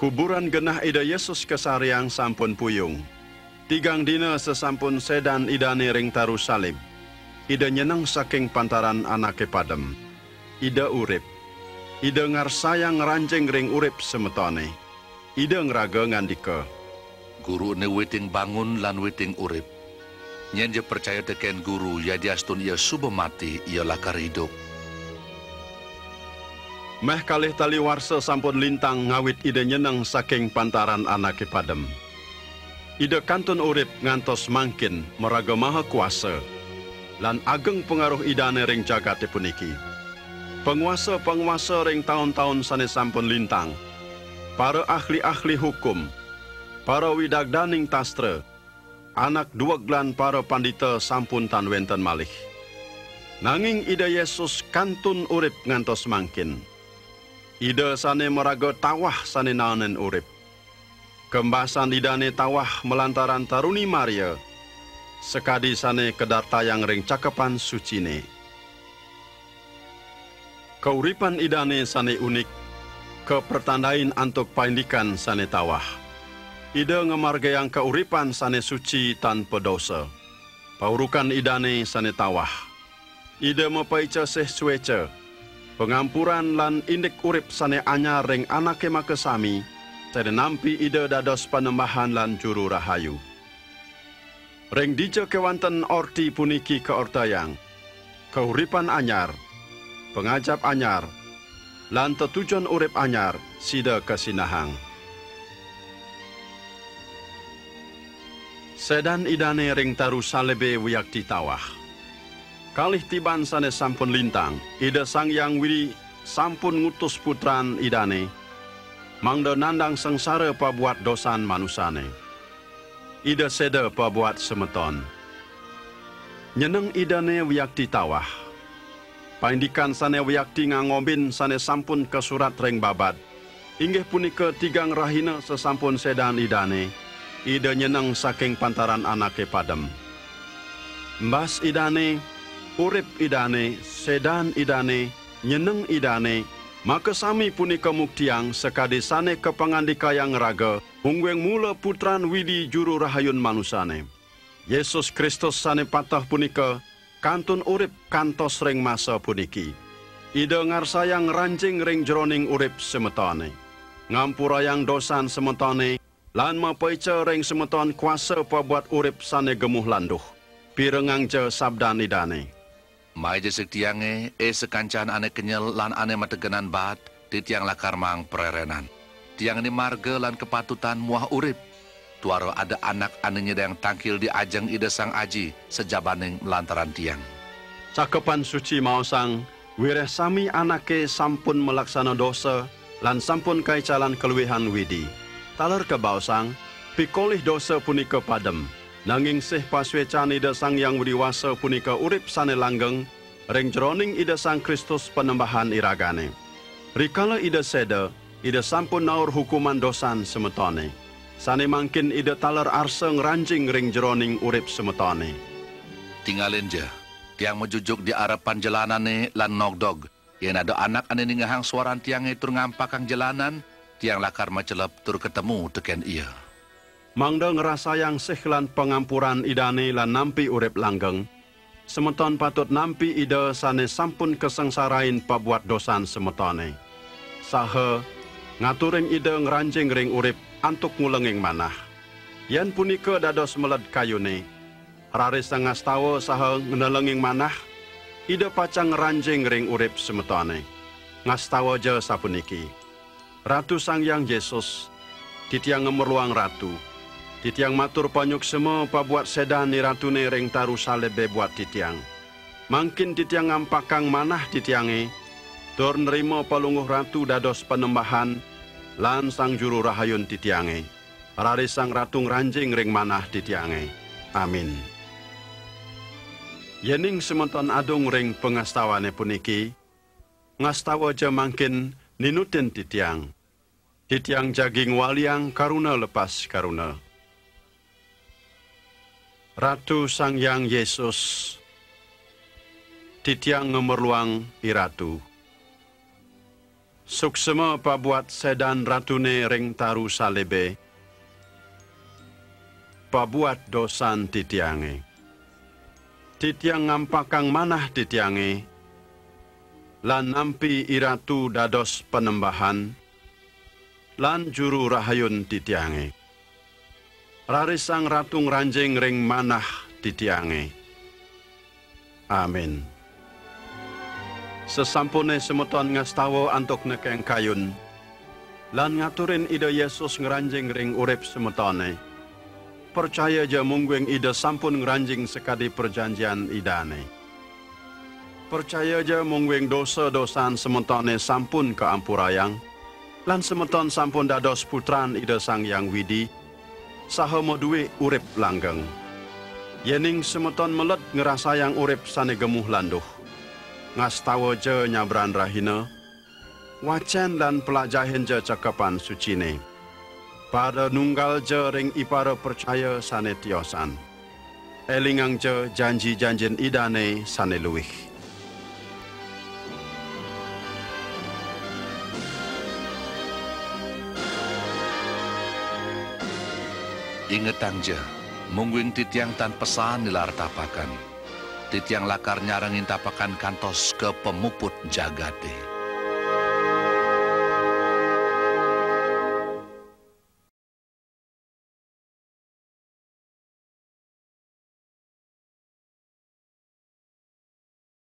Kuburan genah Ida Yesus kesariang sampun puyung. Tigang dina sesampun sedan idane ring taru salib. Ida nyeneng saking pantaran anake padem. Ida urip. Ida ngarsayang ranjing ring urip semetone. Ida ngeraga ngandika. Guru ne witing bangun lan witing urip. Nyen je percaya teken guru ya diastun ia subuh mati ia lakar hidup. Meh kalih warsa sampun lintang ngawit ide nyeneng saking pantaran anake padem. Ide kantun urip ngantos mangkin meraga maha kuasa lan ageng pengaruh idane ring jagate puniki. Penguasa-penguasa ring tahun-tahun sane sampun lintang, para ahli-ahli hukum, para widagdaning tastra, anak duweglan para pandita sampun tan wenten malih. Nanging ida Yesus kantun urip ngantos mangkin. Ida sane meraga tawah sane naonen urip. Kembasan idane tawah melantaran taruni Maria, sekadi sane kedartayang ring cakepan sucine. Keuripan idane sane unik, kepertandain antuk paindikan sane tawah. Ida ngemargayang keuripan sane suci tanpa dosa. Paurukan idane sane tawah. Ida mapaica seh sueca. Pengampuran lan indik urip sane anyar ring anake makesami. Nampi ida dados panembahan lan juru rahayu. Ring dija kewanten orti puniki keortayang. Keuripan anyar. Pengajap anyar. Lan tetujuan urip anyar sida kesinahang. Sedan idane ring taru salebe wiyakti tawah. Kalih tiban sane sampun lintang, ida sang yang wiri sampun ngutus putran idane. Mangda nandang sengsara pabuat dosan manusane. Ida seda pabuat semeton. Nyeneng idane wiyakti tawah. Paindikan sane wiyakti ngangobin sane sampun ke surat ring babat. Inggih punika tigang rahina sesampun sedan idane ida nyeneng saking pantaran anake padem. Mbas idane, urip idane, sedan idane, nyeneng idane, maka sami punika muktiang sekadi sane kepangandika yang raga, hungweng mula putran widi juru rahayun manusane. Yesus Kristus sane patah punika, kantun urip kantos ring masa puniki. Ida ngarsayang ranjing ring jroning urip semetone. Ngampurayang dosan semetone, lan mapaica ring semeton kuasa pabuat urip sane gemuh landuh. Pirengang je sabdan idane. Mai je sektiange e sekancan ane kenyel lan ane mategenan bat di tiang lakar mang pererenan. Tiang ini marga lan kepatutan muah urip. Tuaro ada anak ane nyedang tangkil di ajeng ide sang aji sejabaning melantaran tiang. Cakepan suci maosang, wireh sami anake sampun melaksana dosa, lan sampun kaicalan keluwihan widi. Taler kebausang, pikolih dosa punika padem. Nanging sih paswecan ida sang yang widiwasa punika urip sane langgeng, ring jroning ida sang Kristus penembahan iragane. Rikala ida seda, ida sampun naur hukuman dosan semetone. Sane mangkin ida taler arsa ngranjing ring jroning urip semetone. Tinggalin je, tiang mejujuk di arapan jalanane lan nogdog. Yang ada anak ane ningahang suaran tiang tur ngampakang jalanan, tiang lakar macelep tur ketemu teken ia. Mangda ngerasa yang sehlan pengampuran idane lan nampi urip langgeng. Semeton patut nampi ida sane sampun kesengsarain pabuat dosan semetone. Saha ngaturing ida ngranjing ring urip antuk ngulenging manah. Yan punika dados meled kayune. Raris sangas tawa saha ngenelenging manah, ida pacang ranjing ring urip semetone. Ngastawa je sapuniki. Ratu Sang Yang Yesus, titiang ngemerluang ratu, titiang matur panyuk semua pabuat sedan ni ratu ne ring taru salebe buat titiang. Mangkin titiang ngampakang manah titiange, tur nerimo palunguh ratu dados penembahan, lan sang juru rahayun titiange. Rari sang ratu ranjing ring manah titiange. Amin. Yening sementon adung ring pengastawane puniki, ngastawa je mangkin ninutin titiang. Titiang jaging waliang karuna lepas karuna. Ratu Sang Yang Yesus, titiang ngemerluang iratu. Suksema pabuat sedan ratune ring taru salebe. Pabuat dosan titiange. Titiang ngampakang manah titiange. Lan nampi iratu dados penembahan. Lan juru rahayun titiange. Rarisang ratung ranjing ring manah titiange. Amin. Sesampune semeton ngastawa antuk nekeng kayun. Lan ngaturin ide Yesus ngeranjing ring urip semetone. Percaya ja mungguing ide sampun ngeranjing sekadi perjanjian idane. Percaya ja mungguing dosa-dosan semetone sampun keampurayang. Lan semeton sampun dados putran ide sang yang widi. Saha duwe urip langgeng. Yening semeton melet ngerasayang urip sane gemuh landuh ngastawa je nyabran rahina, wacan dan pelajahin je cakapan sucine. Pada nunggal je ring ipara percaya sane tiosan. Elingang je janji-janjin idane sane luwih. Ingetang je, mungguing titiang tan pesan nilar tapakan titiang lakar nyarangin tapakan kantos ke pemuput jagate.